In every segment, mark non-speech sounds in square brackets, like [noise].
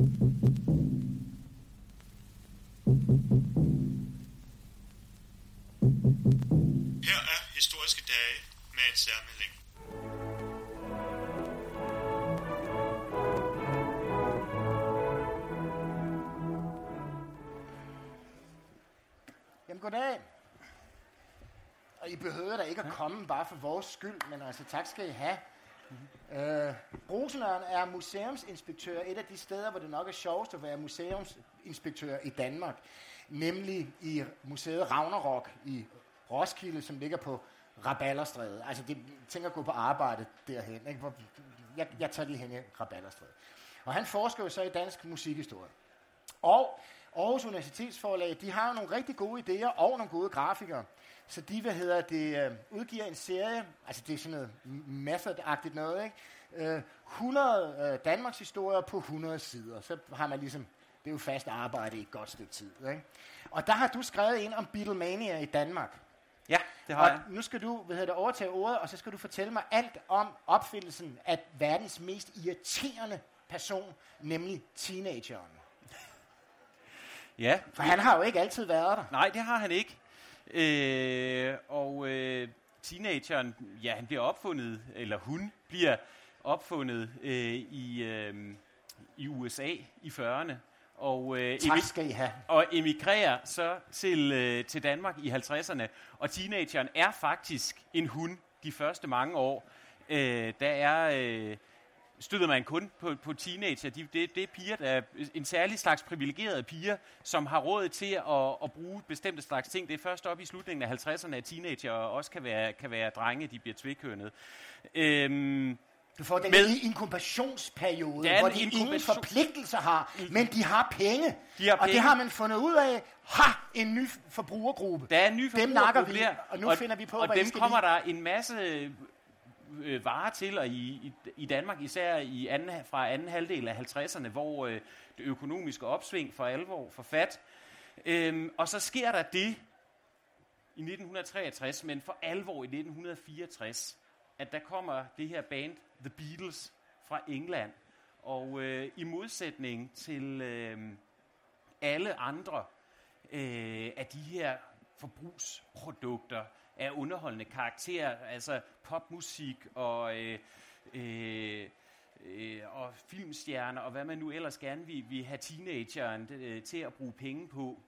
Her er historiske dage med en særmelding. Jamen goddag. Og I behøver da ikke at komme bare for vores skyld, men altså tak skal I have. Mm-hmm. Øh, Rosenørn er museumsinspektør et af de steder, hvor det nok er sjovest at være museumsinspektør i Danmark. Nemlig i museet Ragnarok i Roskilde, som ligger på Raballerstræde. Altså, det, tænker at gå på arbejde derhen. Ikke? Hvor, jeg, jeg tager lige hen i Rabalderstræde. Og han forsker jo så i dansk musikhistorie. Og Aarhus Universitetsforlag, de har jo nogle rigtig gode idéer og nogle gode grafikere. Så de, hvad hedder det, øh, udgiver en serie, altså det er sådan noget method-agtigt noget, ikke? Øh, 100 øh, Danmarks historier på 100 sider. Så har man ligesom, det er jo fast arbejde i et godt stykke tid, ikke? Og der har du skrevet ind om Beatlemania i Danmark. Ja, det har Og jeg. nu skal du hvad hedder det, overtage ordet, og så skal du fortælle mig alt om opfindelsen af verdens mest irriterende person, nemlig teenageren. Ja, For han har jo ikke altid været der. nej, det har han ikke. Øh, og øh, teenageren, ja, han bliver opfundet, eller hun bliver opfundet øh, i, øh, i USA i 40'erne. Og, øh, Tak skal I have. og emigrerer så til, øh, til Danmark i 50'erne. Og teenageren er faktisk en hund de første mange år. Øh, der er... Øh, støder man kun på, på teenager. De, det, det er piger, der er en særlig slags privilegerede piger, som har råd til at, at bruge bestemte slags ting. Det er først op i slutningen af 50'erne, at teenager også kan være, kan være drenge, de bliver tvikønnet. Øhm, Du får den Med- inkubationsperiode, er hvor de ingen inkubation- forpligtelser har, men de har penge. De har og det penge. har man fundet ud af. Ha! En ny forbrugergruppe. Der er en ny Dem nakker vi, forbrugergruppe der, og nu finder vi på, og hvad dem kommer lide. der en masse øh, varer til, og i, i, i Danmark især i anden, fra anden halvdel af 50'erne, hvor øh, det økonomiske opsving for alvor for fat. Øhm, og så sker der det i 1963, men for alvor i 1964, at der kommer det her band, The Beatles, fra England. Og øh, i modsætning til øh, alle andre øh, af de her forbrugsprodukter af underholdende karakter, altså popmusik og, øh, øh, øh, og filmstjerner, og hvad man nu ellers gerne vil, vil have teenageren øh, til at bruge penge på.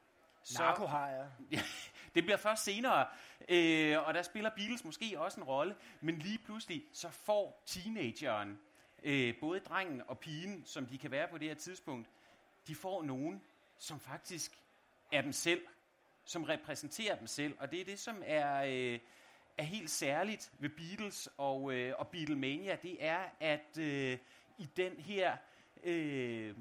Narko har jeg. [laughs] det bliver først senere, øh, og der spiller Beatles måske også en rolle, men lige pludselig så får teenageren, øh, både drengen og pigen, som de kan være på det her tidspunkt, de får nogen, som faktisk er dem selv, som repræsenterer dem selv, og det er det, som er, øh, er helt særligt ved Beatles og, øh, og Beatlemania, det er, at øh, i den her øh,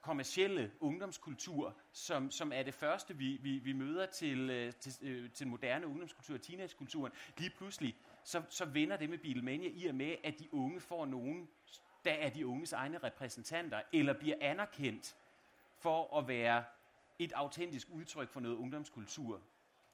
kommercielle ungdomskultur, som, som er det første, vi, vi, vi møder til, øh, til, øh, til moderne ungdomskultur, teenagekulturen, lige pludselig, så, så vender det med Beatlemania i og med, at de unge får nogen, der er de unges egne repræsentanter, eller bliver anerkendt for at være et autentisk udtryk for noget ungdomskultur.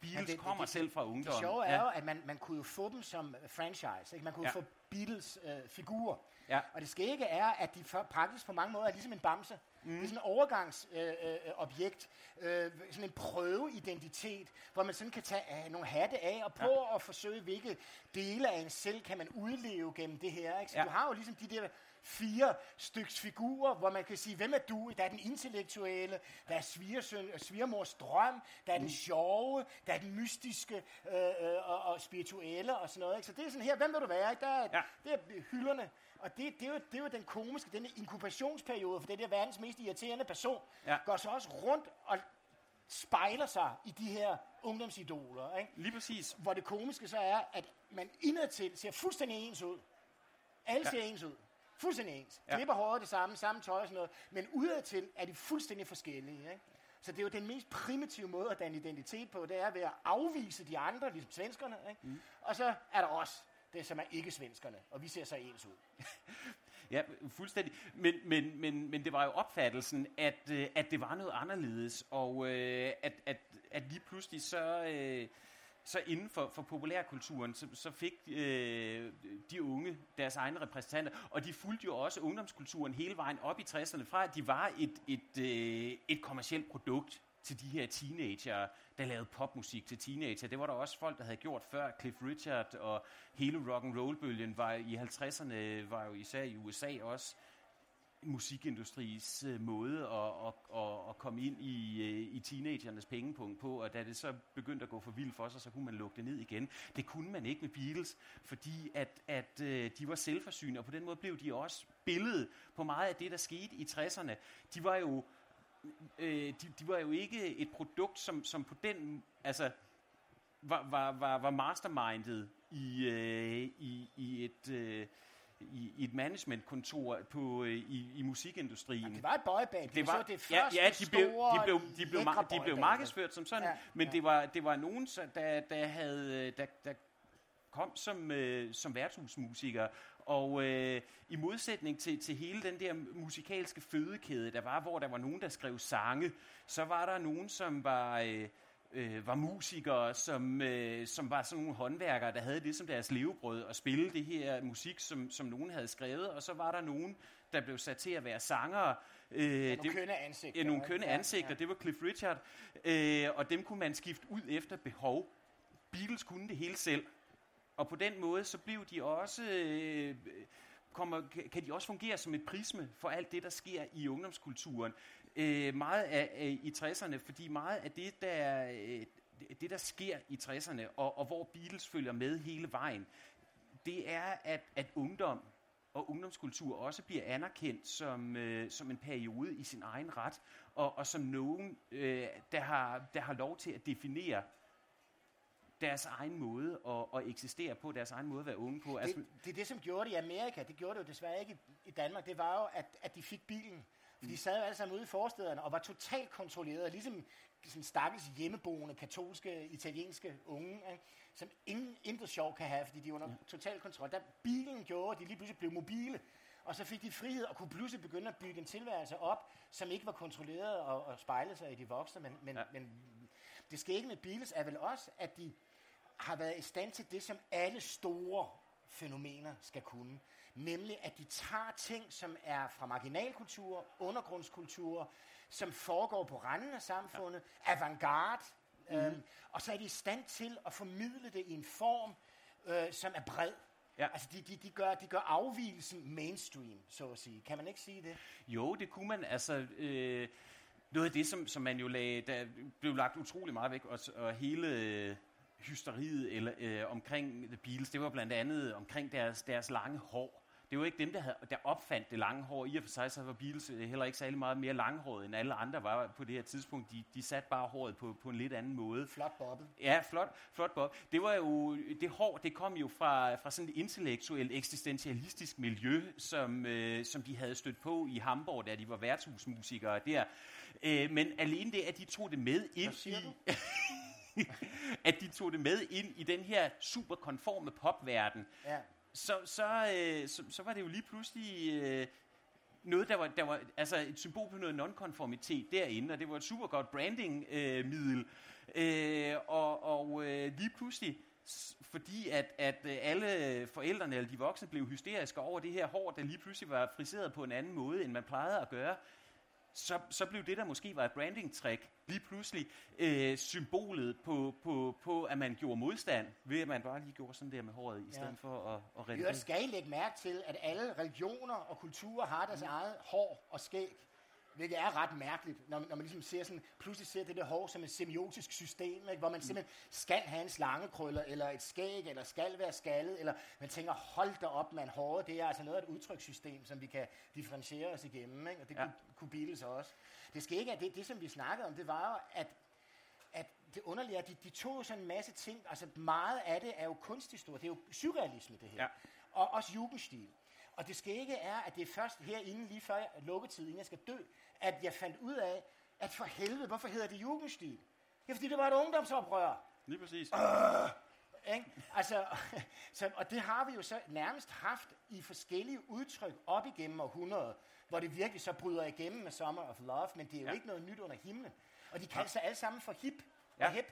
Beatles det- det- kommer det- selv fra ungdommen. Det sjove er jo, at man, man kunne jo få dem som franchise. Ikke? Man kunne Ja. ja. få Beatles øh, figurer. Ja. Og det skægge er, at de for, praktisk på mange måder er ligesom en bamse. Mm. Det er sådan et overgangsobjekt, øh, øh, øh, sådan en prøveidentitet, hvor man sådan kan tage øh, nogle hatte af og prøve ja. at forsøge, hvilke dele af en selv kan man udleve gennem det her. Ikke? Så Ja. ja. du har jo ligesom de der fire styks figurer, hvor man kan sige, hvem er du? Der er den intellektuelle, der er svigersøn, svigermors drøm, der er den sjove, der er den mystiske øh, øh, og, og spirituelle og sådan noget. Ikke? Så det er sådan her, hvem vil du være? Ikke? Der er, Ja. det er hylderne. Og det, det, er jo, det er jo den komiske, den inkubationsperiode for den der verdens mest irriterende person, Ja. går så også rundt og spejler sig i de her ungdomsidoler. Ikke? Lige præcis. Hvor det komiske så er, at man indadtil ser fuldstændig ens ud. Alle ja. ser ens ud. Fuldstændig ens. Ja. Klipper håret det samme, samme tøj og sådan noget. Men udadtil er de fuldstændig forskellige. Ikke? Så det er jo den mest primitive måde at danne identitet på, det er ved at afvise de andre, ligesom svenskerne. Ikke? Mm. Og så er der også det, som er ikke-svenskerne, og vi ser så ens ud. [laughs] Ja, fuldstændig. Men, men, men, men det var jo opfattelsen, at, øh, at det var noget anderledes, og øh, at, at, at lige pludselig så, øh, så inden for, for populærkulturen, så, så fik øh, de unge deres egne repræsentanter, og de fulgte jo også ungdomskulturen hele vejen op i 60'erne, fra at de var et, et, øh, et kommersielt produkt til de her teenager, der lavede popmusik til teenager. Det var der også folk, der havde gjort før. Cliff Richard og hele rock and roll bølgen var i 50'erne, var jo især i USA også musikindustris øh, måde at, at, at, at komme ind i, øh, i teenagernes pengepunkt på, og da det så begyndte at gå for vildt for sig, så kunne man lukke det ned igen. Det kunne man ikke med Beatles, fordi at, at øh, de var selvforsynende, og på den måde blev de også billedet på meget af det, der skete i 60'erne. De var jo, øh, de, de var jo ikke et produkt, som, som på den, altså, var, var, var, var mastermindet i, øh, i, i et... Øh, i, i et managementkontor på, øh, i, i musikindustrien. Ja, det var et boyband. Det var, det ja, ja, de blev, de blev, de blev, de blev markedsført som sådan, ja, men ja. det var, det var nogen, der, der, havde, der, der kom som, øh, som værtshusmusikere, og øh, i modsætning til, til hele den der musikalske fødekæde, der var, hvor der var nogen, der skrev sange, så var der nogen, som var... Øh, øh, var musikere, som, øh, som var sådan nogle håndværkere, der havde det som deres levebrød, at spille det her musik, som, som nogen havde skrevet, og så var der nogen, der blev sat til at være sangere. Øh, nogle kønne ansigter. Ja, nogle kønne ansigter, ja. det var Cliff Richard, øh, og dem kunne man skifte ud efter behov. Beatles kunne det hele selv, og på den måde, så blev de også... Øh, kommer, kan de også fungere som et prisme for alt det, der sker i ungdomskulturen? Øh, meget af, af, i 60'erne, fordi meget af det, der, øh, det, der sker i 60'erne, og, og hvor Beatles følger med hele vejen, det er, at, at ungdom og ungdomskultur også bliver anerkendt som, øh, som en periode i sin egen ret, og, og som nogen, øh, der, har, der har lov til at definere deres egen måde at, at eksistere på, deres egen måde at være unge på. Det, altså, det er det, som gjorde det i Amerika. Det gjorde det jo desværre ikke i, i Danmark. Det var jo, at, at de fik bilen. For de sad jo alle sammen ude i forstederne og var totalt kontrolleret, ligesom sådan stakkels hjemmeboende katolske italienske unge, ikke? som ingen, intet sjov kan have, fordi de er under ja. total kontrol. Da bilen gjorde, at de lige pludselig blev mobile, og så fik de frihed og kunne pludselig begynde at bygge en tilværelse op, som ikke var kontrolleret og, og spejlede sig i de voksne. Men, men, ja. men det skægge med Beatles er vel også, at de har været i stand til det, som alle store fænomener skal kunne. Nemlig, at de tager ting, som er fra marginalkultur, undergrundskultur, som foregår på randen af samfundet, ja. avantgarde, mm. øhm, og så er de i stand til at formidle det i en form, øh, som er bred. Ja. Altså, de, de, de, gør, de gør afvielsen mainstream, så at sige. Kan man ikke sige det? Jo, det kunne man. Altså, øh, noget af det, som, som man jo lagde, der blev lagt utrolig meget væk, og, og hele... Hysteriet eller, øh, omkring The Beatles, det var blandt andet omkring deres, deres lange hår. Det var ikke dem, der, havde, der opfandt det lange hår. I og for sig så var Beatles øh, heller ikke særlig meget mere langhåret, end alle andre var på det her tidspunkt. De, de satte bare håret på, på en lidt anden måde. Flot bobbet. Ja, flot, flot bob. Det var jo, det hår, det kom jo fra, fra sådan et intellektuelt, eksistentialistisk miljø, som, øh, som de havde stødt på i Hamburg, da de var værtshusmusikere der. Øh, men alene det, at de tog det med ind Hvad siger i... Du? [laughs] [laughs] at de tog det med ind i den her super konforme popverden, ja. så, så, øh, så, så var det jo lige pludselig øh, noget, der var, der var altså et symbol på noget nonkonformitet derinde, og det var et super godt branding-middel. Øh, og og øh, lige pludselig, fordi at, at øh, alle forældrene eller de voksne blev hysteriske over det her hår, der lige pludselig var friseret på en anden måde, end man plejede at gøre, så, så blev det, der måske var et branding-trick, lige pludselig øh, symbolet på, på, på, at man gjorde modstand, ved at man bare lige gjorde sådan der med håret, i stedet ja. for at, at redde Jeg skal I lægge mærke til, at alle religioner og kulturer har deres mm. eget hår og skæg. Hvilket er ret mærkeligt, når, når man ligesom ser sådan, pludselig ser det der hår som et semiotisk system, ikke? hvor man simpelthen skal have en slangekrøller, eller et skæg, eller skal være skaldet, eller man tænker, hold da op, man håret, det er altså noget af et udtrykssystem, som vi kan differentiere os igennem, ikke? og det ja. kunne, kunne Beatles også. Det skal ikke, at det, det, som vi snakkede om, det var at at det underlige er, at de, de tog sådan en masse ting, altså meget af det er jo kunsthistorie, det er jo surrealisme det her, ja. og også jugendstil. Og det skal ikke er, at det er først herinde, lige før lukketid, inden jeg skal dø, at jeg fandt ud af, at for helvede, hvorfor hedder det jugendstil? Ja, fordi det var et ungdomsoprør. Lige præcis. Øh, ikke? Altså, [laughs] så, og det har vi jo så nærmest haft i forskellige udtryk op igennem århundreder, hvor det virkelig så bryder igennem med Summer of Love, men det er jo ja. ikke noget nyt under himlen. Og de kalder sig alle sammen for hip ja. og hip.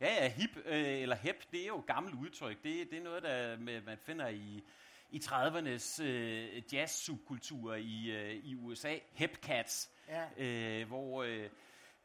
Ja, ja, hip øh, eller hep, det er jo et gammelt udtryk. Det, det er noget, der med, man finder i, i 30'ernes øh, jazz-subkultur i, øh, i USA. Hepcats, Ja. øh, hvor øh,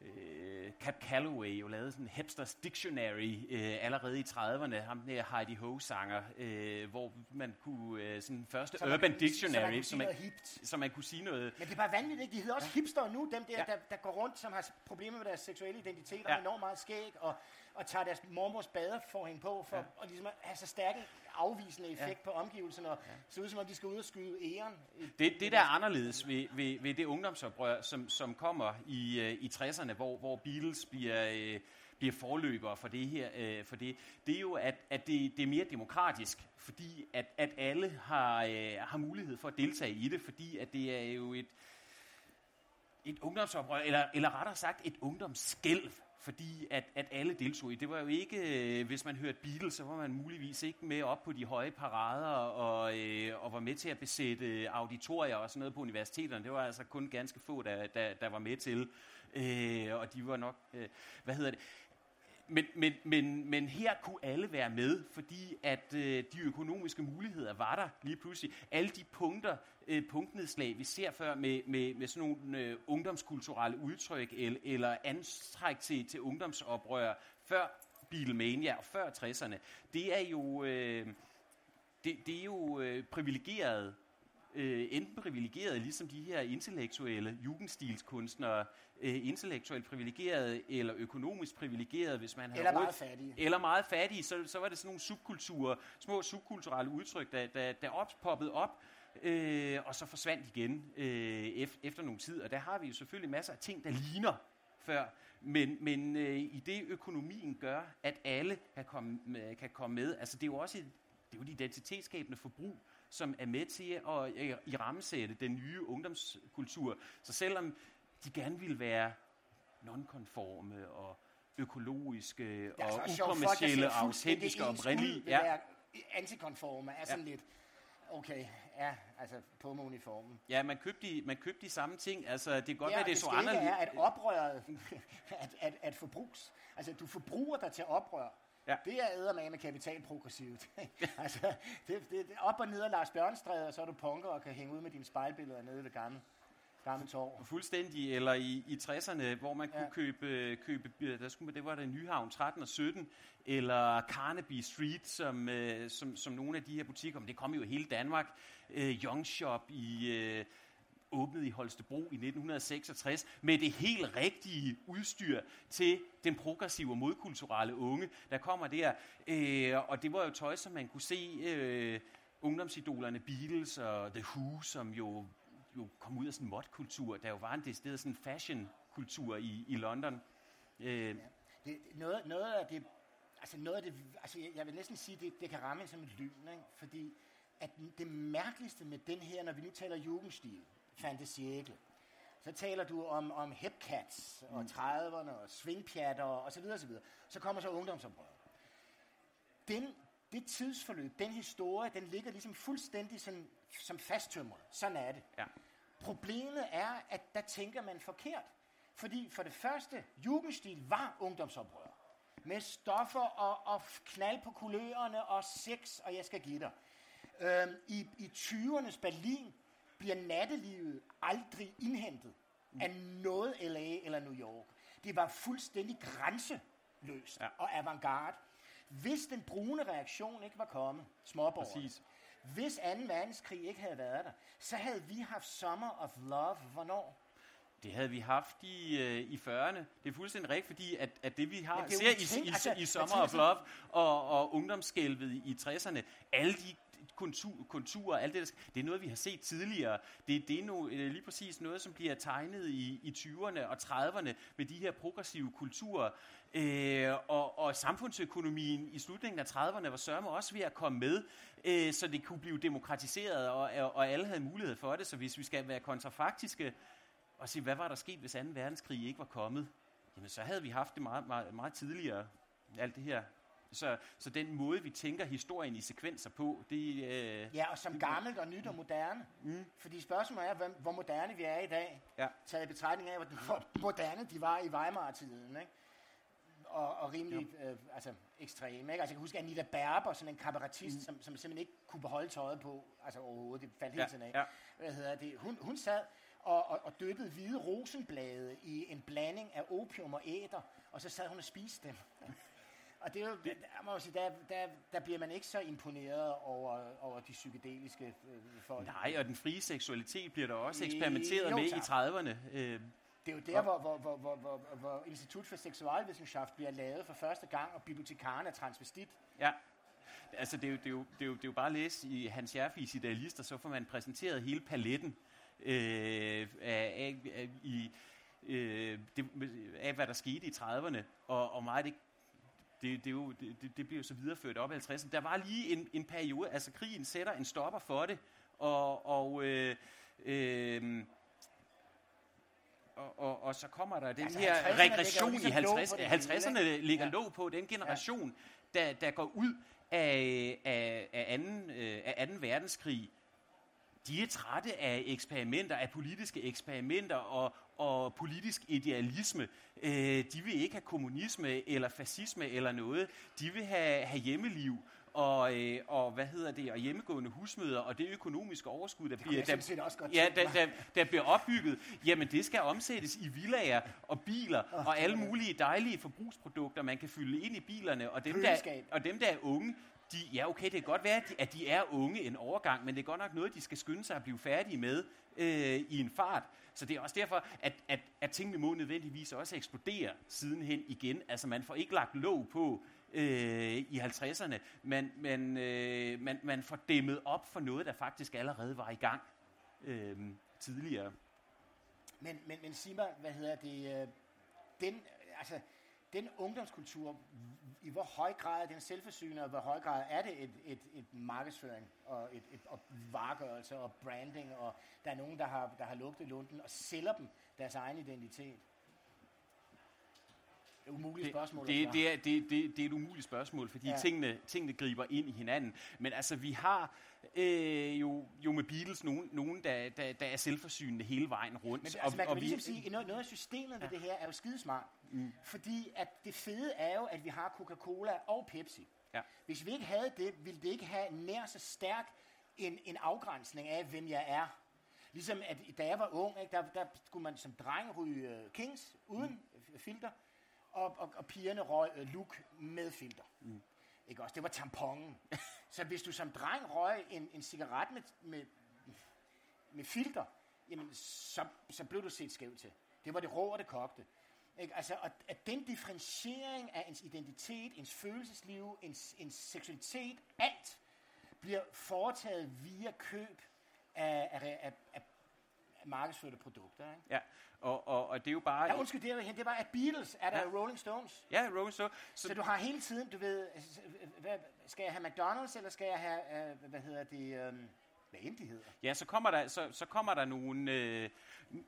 øh, Cap Calloway jo lavede sådan en hipsters dictionary øh, allerede i 30'erne. Ham der Heidi Ho-sanger, øh, hvor man kunne, øh, sådan første Så man Urban kunne- så man Dictionary, kunne sige man, noget hipt. så man kunne sige noget Men det er bare vanvittigt, ikke? De hedder også ja. hipster nu, dem der, Ja. der, der går rundt, som har problemer med deres seksuelle identitet, og Ja. enormt meget skæg, og, og tager deres mormors badeforhæng på, for ja. at ligesom at have så stærk en afvisende effekt ja. på omgivelserne, og ja. se ud som om, de skal ud og skyde æren. Det, det der er anderledes ved, ved, ved det ungdomsoprør, som, som kommer i, øh, i 60'erne, hvor, hvor Beatles bliver, øh, bliver forløbere for det her, øh, for det, det er jo, at, at det, det er mere demokratisk, fordi at, at alle har, øh, har mulighed for at deltage i det, fordi at det er jo et, et ungdomsoprør, eller, eller rettere sagt et ungdomsskælv, fordi at, at alle deltog i. Det var jo ikke, øh, hvis man hørte Beatles, så var man muligvis ikke med op på de høje parader og, øh, og var med til at besætte auditorier og sådan noget på universiteterne. Det var altså kun ganske få, der, der, der var med til. Øh, og de var nok, øh, hvad hedder det, men, men, men, men her kunne alle være med, fordi at øh, de økonomiske muligheder var der lige pludselig. Alle de punkter, øh, punktnedslag, vi ser før med, med, med sådan nogle øh, ungdomskulturelle udtryk eller, eller antræk til, til ungdomsoprør før Beatlemania og før 60'erne, det er jo, øh, det, det er jo øh, privilegeret øh, enten privilegeret, ligesom de her intellektuelle jugendstilskunstnere, øh, intellektuelt privilegeret eller økonomisk privilegeret, hvis man havde Eller meget fattige. eller meget fattige, så, så var det sådan nogle subkulturer, små subkulturelle udtryk, der, der, der op, poppede op, øh, og så forsvandt igen øh, ef, efter nogle tid. Og der har vi jo selvfølgelig masser af ting, der ligner før, men, men øh, i det økonomien gør, at alle kan komme, med- kan komme med, altså det er jo også et, det er jo et identitetsskabende forbrug, som er med til at øh, i rammesætte den nye ungdomskultur. Så selvom de gerne ville være nonkonforme og økologiske og altså ukommercielle, autentiske og oprindelige. vil Ja, antikonforme, er sådan lidt, okay, ja, altså på med uniformen. ja man, købte de, man købte de samme ting. Altså, det kan godt Ja, være, det er det så anderledes. er, at oprøret, [laughs] at, at, at forbrugs, altså du forbruger dig til oprør, Ja. det er eddermame med kapitalprogressivt. [laughs] altså, det, det, det, op og ned af Lars Bjørnstræde, og så er du punker og kan hænge ud med dine spejlbilleder nede ved gamle, gamle torv. Fuldstændig, eller i, i 60'erne, hvor man kunne Ja. købe, købe, der skulle, man- det var der Nyhavn 13 og 17, eller Carnaby Street, som, øh, som, som nogle af de her butikker, men det kom jo i hele Danmark, øh, Young Shop i... Øh, åbnede i Holstebro i 1966 med det helt rigtige udstyr til den progressive og modkulturelle unge, der kommer der. Øh, og det var jo tøj, som man kunne se øh, ungdomsidolerne Beatles og The Who, som jo, jo kom ud af sådan en modkultur. Der jo var en decideret sådan fashion-kultur i, i London. Øh, Det, noget, noget af det, altså noget af det, altså jeg, jeg vil næsten sige, det, det kan ramme som et lyn, ikke? fordi at det mærkeligste med den her, når vi nu taler jugendstil, fantasiægle, så taler du om, om hepcats og 30'erne og svingpjatter og så videre, så videre. Så kommer så ungdomsoprøret. Den, det tidsforløb, den historie, den ligger ligesom fuldstændig sådan, som fasttømret. Sådan er det. ja. Problemet er, at der tænker man forkert. Fordi for det første, jugendstil var ungdomsoprør. Med stoffer og, og knald på kulørerne og sex, og jeg skal give dig. Øhm, I i 20'ernes Berlin bliver nattelivet aldrig indhentet af noget LA eller New York. Det var fuldstændig grænseløst Ja. og avantgarde. Hvis den brune reaktion ikke var kommet, småborgerne, Præcis. hvis 2. verdenskrig ikke havde været der, så havde vi haft Summer of Love. Hvornår? Det havde vi haft i, øh, i 40'erne. Det er fuldstændig rigtigt, fordi at, at det vi har, det er ser i, i, altså, i Summer of Love og, og ungdomsskælvet i 60'erne, alle de kontur, konturer, alt det, der, det er noget, vi har set tidligere. Det, det er no, øh, lige præcis noget, som bliver tegnet i, i 20'erne og 30'erne med de her progressive kulturer. Øh, og, og samfundsøkonomien i slutningen af 30'erne var sørme også ved at komme med, øh, så det kunne blive demokratiseret, og, og, og alle havde mulighed for det. Så hvis vi skal være kontrafaktiske, og sige, hvad var der sket, hvis 2. verdenskrig ikke var kommet? Jamen, så havde vi haft det meget, meget, meget tidligere, alt det her. Så, så den måde, vi tænker historien i sekvenser på, det øh, Ja, og som gammelt og nyt og moderne. Mm. Fordi spørgsmålet er, hvem- hvor moderne vi er i dag. Ja. Taget i betragtning af, hvor hvor moderne de var i Weimar-tiden. Ikke? og, og rimelig øh, altså, ekstreme. Ikke? Altså, jeg kan huske Anita Berber, sådan en kabarettist, mm. som, som simpelthen ikke kunne beholde tøjet på, altså overhovedet, det faldt Ja, helt sådan af. ja. Hvad hedder det? Hun, hun sad og, og, og dyppede hvide rosenblade i en blanding af opium og æder, og så sad hun og spiste dem. Og det er jo, der, sige, der, der, der bliver man ikke så imponeret over, over de psykedeliske øh, folk. Nej, og den frie seksualitet bliver der også eksperimenteret jo, med i tak. 30'erne. Øh, Det er jo der, hvor, hvor, hvor, hvor, hvor, hvor Institut for Seksualwissenschaft bliver lavet for første gang, og bibliotekaren er transvestit. Ja. Altså, det er, jo, det, er jo, det, er jo, det er jo bare at læse i Hans Jerfis Idealister, så får man præsenteret hele paletten øh, af, af, af, i, øh, det, af, hvad der skete i 30'erne, og, og meget af det, det, det, jo, det, det- bliver jo så videreført op i 50'erne. Der var lige en, en periode, altså krigen sætter en stopper for det, og, og øh, øh, og, og, og så kommer der den Altså, her 50'erne ligger jo regression i ligesom låg 50, på det hele, 50'erne ligger Ja. låg på den generation, der, der går ud af, af, af, anden, øh, af 2. verdenskrig. De er trætte af eksperimenter, af politiske eksperimenter og, og politisk idealisme. Øh, de vil ikke have kommunisme eller fascisme eller noget. De vil have, have hjemmeliv og, øh, og hvad hedder det, og hjemmegående husmøder, og det økonomiske overskud, der bliver, set også godt ja, der, der, der bliver opbygget, jamen det skal omsættes i villager og biler og alle mulige dejlige forbrugsprodukter, man kan fylde ind i bilerne, og dem, der, og dem der er unge, de, ja okay, det kan godt være, at de, at de er unge en overgang, men det er godt nok noget, de skal skynde sig at blive færdige med øh, i en fart. Så det er også derfor, at, at, at tingene må nødvendigvis også eksplodere sidenhen igen. Altså man får ikke lagt låg på øh, i 50'erne, men man, øh, man, man får dæmmet op for noget, der faktisk allerede var i gang øh, tidligere. Men, men, men sig mig, hvad hedder det, øh, den, altså, den ungdomskultur, i hvor høj grad er den selvforsynende, og hvor høj grad er det et, et, et markedsføring, og, et, et, og varegørelse, og branding, og der er nogen, der har, der har lugtet lunden, og sælger dem deres egen identitet? Det er umuligt Det, spørgsmål. det, det, er, det, det, det er et umuligt spørgsmål, fordi Ja. ja. tingene, tingene griber ind i hinanden. Men altså, vi har øh, jo, jo med Beatles nogen, nogen der, der, der er selvforsynende hele vejen rundt. Men altså, man kan og vel vi- ligesom sige, noget, noget af systemet ved det her er jo skidesmart. Mm. Fordi at det fede er jo, at vi har Coca-Cola og Pepsi. Ja. Hvis vi ikke havde det, ville det ikke have nær så stærk en, en afgrænsning af, hvem jeg er. Ligesom at da jeg var ung, ikke, der, der skulle man som dreng ryge uh, Kings uden mm. filter, og, og, og pigerne røg uh, Luke med filter. Mm. Ikke også? Det var tamponen. [laughs] så hvis du som dreng røg en, en cigaret med, med, med filter, jamen så, så blev du set skævt til. Det var det rå og det kogte. Ikke? Altså, at, at den differentiering af ens identitet, ens følelsesliv, ens, ens seksualitet, alt bliver foretaget via køb af, af, af, af markedsførte produkter. Ikke? Ja, og, og, og det er jo bare... Ja, undskyld, det, er, det var af Beatles, er der Ja. Rolling Stones. Ja, Rolling Stone. Så, Så, du har hele tiden, du ved, hvad, skal jeg have McDonald's, eller skal jeg have, øh, hvad hedder det, øh, hvad end de hedder? ja, så kommer der, så, så kommer der nogle, øh,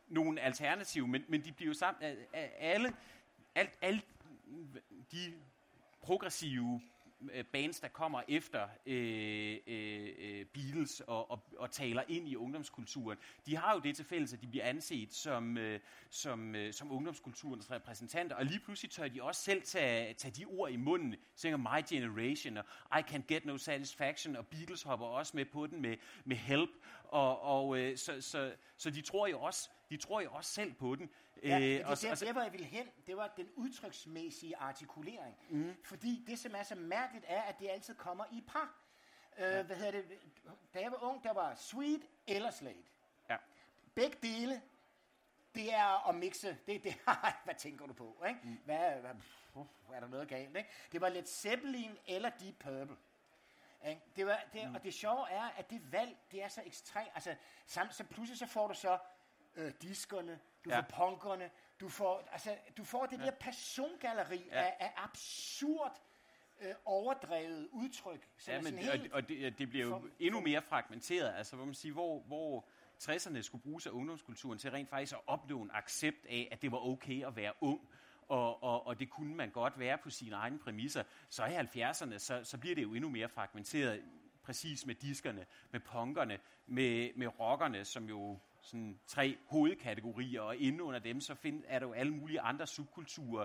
nogle alternativer, men, men de bliver jo sammen... øh, øh, Alle, alt, alle de progressive Øh, bands, der kommer efter øh, øh, øh, Beatles og, og, og taler ind i ungdomskulturen, de har jo det til fælles, at de bliver anset som, øh, som, øh, som ungdomskulturens repræsentanter, og lige pludselig tør de også selv tage, tage de ord i munden, synger My Generation, og I Can Get No Satisfaction, og Beatles hopper også med på den med, med Help, og, og øh, så, så, så de tror jo også, de tror jo også selv på den. Ja, Øh, det, og det, så- der, og så- der, hvor jeg ville hen, det var den udtryksmæssige artikulering. Mm. Fordi det, som er så mærkeligt, er, at det altid kommer i par. Øh, ja. Hvad hedder det? Da jeg var ung, der var Sweet eller Slate. Ja. Begge dele, det er at mixe. Det, det, [laughs] hvad tænker du på? Ikke? Mm. Hvad, hvad, uh, er der noget galt? Ikke? Det var Led Zeppelin eller Deep Purple. Ikke? Det var, det, mm. Og det sjove er, at det valg, det er så ekstremt. Altså, sam, så pludselig så får du så øh, diskerne, du Ja. får punkerne, du får, altså, du får det ja. der persongalleri Ja. af, af absurd øh, overdrevet udtryk. Som Ja, er men, sådan og, helt, og det, det bliver jo for- endnu mere fragmenteret, altså hvor man siger, hvor, hvor 60'erne skulle bruges af ungdomskulturen til rent faktisk at opnå en accept af, at det var okay at være ung, og, og, og det kunne man godt være på sine egne præmisser. Så i 70'erne, så, så bliver det jo endnu mere fragmenteret, præcis med diskerne, med punkerne, med, med rockerne, som jo sådan tre hovedkategorier, og inde under dem, så find, er der jo alle mulige andre subkulturer.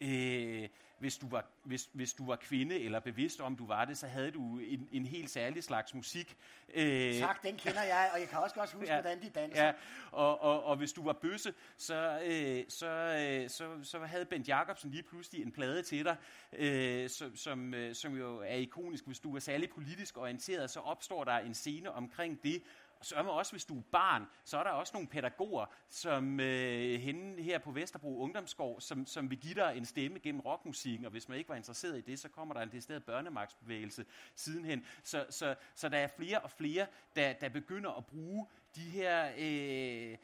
Øh, hvis, du var, hvis, hvis du var kvinde, eller bevidst om du var det, så havde du en, en helt særlig slags musik. Øh, tak, den kender jeg, og jeg kan også godt huske, ja, hvordan de danser. Ja, og, og, og hvis du var bøsse, så, øh, så, øh, så, så havde Bent Jacobsen lige pludselig en plade til dig, øh, som, som, øh, som jo er ikonisk. Hvis du var særlig politisk orienteret, så opstår der en scene omkring det, sørme også, hvis du er barn, så er der også nogle pædagoger, som øh, hende her på Vesterbro Ungdomsgård, som, som vil give dig en stemme gennem rockmusikken, og hvis man ikke var interesseret i det, så kommer der en decideret børnemagtsbevægelse sidenhen. Så, så, så der er flere og flere, der, der begynder at bruge de her... Øh,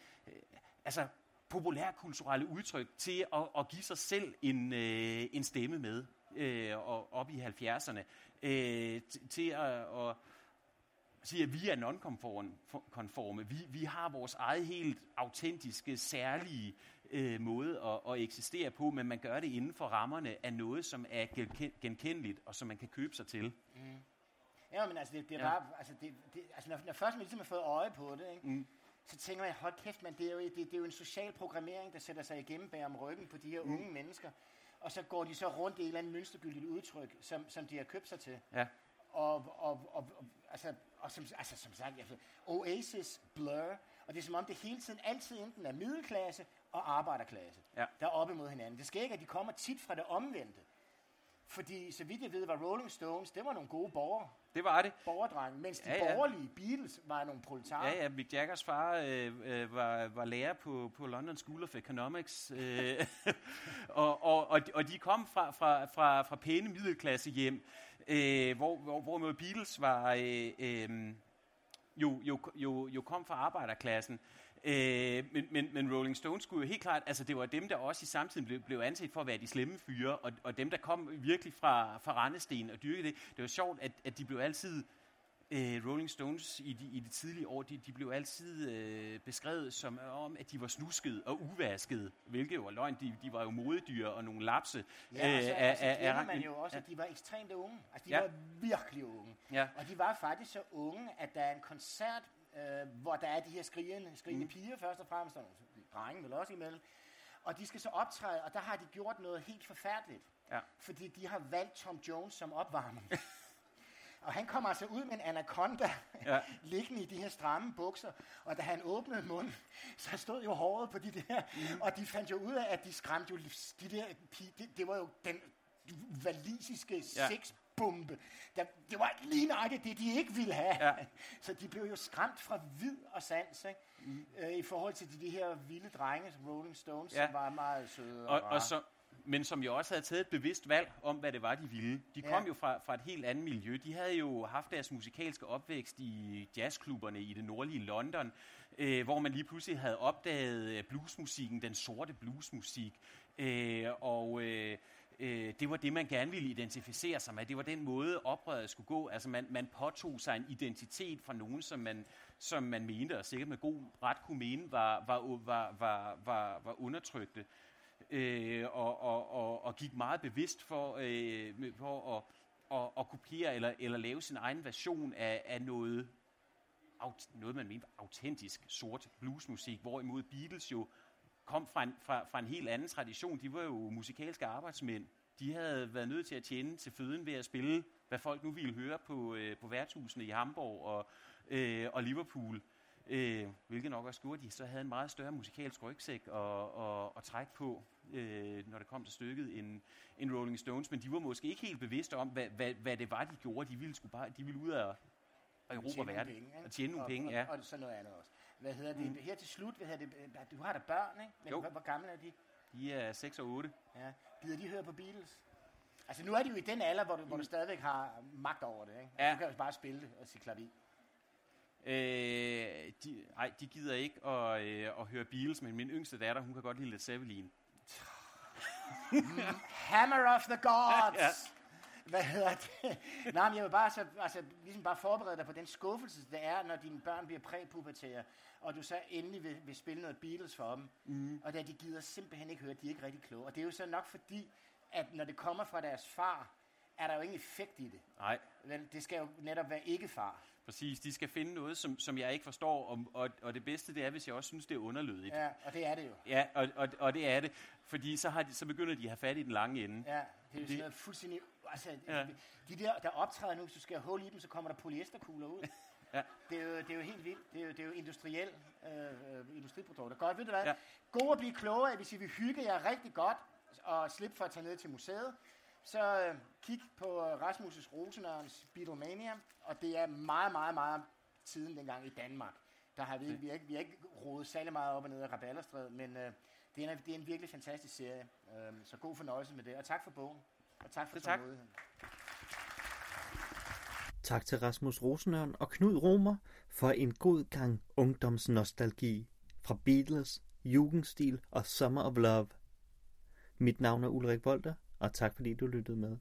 altså populærkulturelle udtryk til at, at give sig selv en, øh, en stemme med øh, og op i 70'erne øh, til at, at siger, at vi er nonkonforme. Vi, vi har vores eget helt autentiske, særlige øh, måde at, at eksistere på, men man gør det inden for rammerne af noget, som er genkendeligt, og som man kan købe sig til. Mm. Ja, men altså, det, det er ja. bare, altså, det, det, altså når, når først man ligesom har fået øje på det, ikke, mm. så tænker man, hold kæft, man, det er, jo, det, det er jo en social programmering, der sætter sig igennem bag om ryggen på de her mm. unge mennesker, og så går de så rundt i et eller andet mønstergyldigt udtryk, som, som de har købt sig til. Ja. Og, og, og, og altså, og som, altså, som sagt, altså, Oasis, Blur, og det er som om det hele tiden altid enten er middelklasse og arbejderklasse, ja. der er oppe mod hinanden. Det sker ikke, at de kommer tit fra det omvendte. Fordi, så vidt jeg ved, var Rolling Stones, det var nogle gode borgere. Det var det. Borgerdrenge, mens de ja, ja. borgerlige Beatles var nogle proletarer. Ja, ja, Mick Jaggers far øh, øh, var, var lærer på, på London School of Economics, øh, [laughs] og, og, og, og de kom fra, fra, fra, fra pæne middelklasse hjem, øh, hvor, hvor, hvor Beatles var, øh, øh, jo, jo, jo, jo kom fra arbejderklassen. Øh, men, men, men Rolling Stones skulle jo helt klart, altså det var dem, der også i samtiden blev, blev anset for at være de slemme fyre, og, og dem, der kom virkelig fra, fra Randesten og dyrkede det. Det var sjovt, at, at de blev altid øh, Rolling Stones i de, i de tidlige år, de, de blev altid øh, beskrevet som om, at de var snuskede og uvaskede, hvilket jo var løgn. De, de var jo modedyr og nogle lapse. Ja, øh, altså, altså af, man jo også, at de var ekstremt unge. Altså, de ja. var virkelig unge. Ja. Og de var faktisk så unge, at der er en koncert, øh, hvor der er de her skrigende, skrigende mm. piger først og fremmest, og drenge vel også imellem. Og de skal så optræde, og der har de gjort noget helt forfærdeligt. Ja. Fordi de har valgt Tom Jones som opvarmning. [laughs] Og han kommer altså ud med en anaconda, ja. [laughs] liggende i de her stramme bukser. Og da han åbnede munden, [laughs] så stod jo håret på de der. Mm. Og de fandt jo ud af, at de skræmte jo de der det, det var jo den valisiske ja. sexbombe. Der, det var lige nøjagtigt det, de ikke ville have. Ja. [laughs] Så de blev jo skræmt fra vid og sans, ikke? Mm. Øh, i forhold til de, de her vilde drenge, som Rolling Stones, ja. som var meget søde og, og, og så, men som jo også havde taget et bevidst valg om, hvad det var, de ville. De kom ja. jo fra, fra et helt andet miljø. De havde jo haft deres musikalske opvækst i jazzklubberne i det nordlige London, øh, hvor man lige pludselig havde opdaget øh, bluesmusikken, den sorte bluesmusik. Øh, og... Øh, øh, det var det, man gerne ville identificere sig med. Det var den måde, oprøret skulle gå. Altså man, man påtog sig en identitet fra nogen, som man, som man mente, og sikkert med god ret kunne mene, var, var, var, var, var, var undertrykte øh, og, og, og, og gik meget bevidst for, øh, for at, at, at kopiere eller, eller lave sin egen version af, af noget, noget, man mente autentisk sort bluesmusik, hvorimod Beatles jo kom fra en, fra, fra en helt anden tradition. De var jo musikalske arbejdsmænd. De havde været nødt til at tjene til føden ved at spille, hvad folk nu ville høre på, øh, på værtshusene i Hamburg og, øh, og Liverpool. Øh, hvilket nok også gjorde, at de så havde en meget større musikalsk rygsæk at, at, at trække på øh, når det kom til stykket, end, end Rolling Stones. Men de var måske ikke helt bevidste om, hvad, hvad, hvad det var, de gjorde. De ville, skulle bare, de ville ud af Europa verden penge, og tjene nogle og, penge. Ja. Og, og, sådan noget andet også. Hvad hedder det? Mm. Her til slut, hvad hedder det? Du har da børn, ikke? Men, jo. Hvor, hvor gamle er de? De er 6 og 8. Ja. Gider de høre på Beatles? Altså nu er de jo i den alder, hvor du, mm. hvor du mm. stadigvæk har magt over det, ikke? Ja. Du kan jo bare spille det og sige klavier. Øh, de, ej, de gider ikke at, øh, at høre Beatles, men min yngste datter, hun kan godt lide Led Zeppelin. [laughs] Hammer of the Gods! ja. Hvad hedder det? [laughs] Nej, men jeg vil bare, så, altså, ligesom bare forberede dig på den skuffelse, det er, når dine børn bliver præpubertære, og du så endelig vil, vil spille noget Beatles for dem, mm. og da de gider simpelthen ikke høre, de er ikke rigtig kloge. Og det er jo så nok fordi, at når det kommer fra deres far, er der jo ingen effekt i det. Nej. Vel, det skal jo netop være ikke far. Præcis, de skal finde noget, som, som jeg ikke forstår, og, og, og det bedste det er, hvis jeg også synes, det er underlødigt. Ja, og det er det jo. Ja, og, og, og det er det, fordi så, har de, så begynder de at have fat i den lange ende. Ja, det er jo sådan noget fuldstændig... Altså, Ja. de der, der optræder nu, hvis du skal have hul i dem, så kommer der polyesterkugler ud. Ja. Det er, jo, det er jo helt vildt. Det er jo, det er jo industriel, øh, industriprodukter. Godt, ved du hvad? Ja. God at blive klogere, hvis I vil hygge jer rigtig godt, og slippe for at tage ned til museet, så øh, kig på øh, Rasmus' Rosenørns Beatlemania, og det er meget, meget, meget tiden dengang i Danmark. Der har vi, vi, har ikke, vi har ikke rodet særlig meget op og ned af Rabalderstræde, men øh, det, er en, det er en virkelig fantastisk serie. Øh, så god fornøjelse med det, og tak for bogen. Og tak for Så tak. tålmodigheden. Tak til Rasmus Rosenørn og Knud Romer for en god gang ungdomsnostalgi fra Beatles, Jugendstil og Summer of Love. Mit navn er Ulrik Volter, og tak fordi du lyttede med.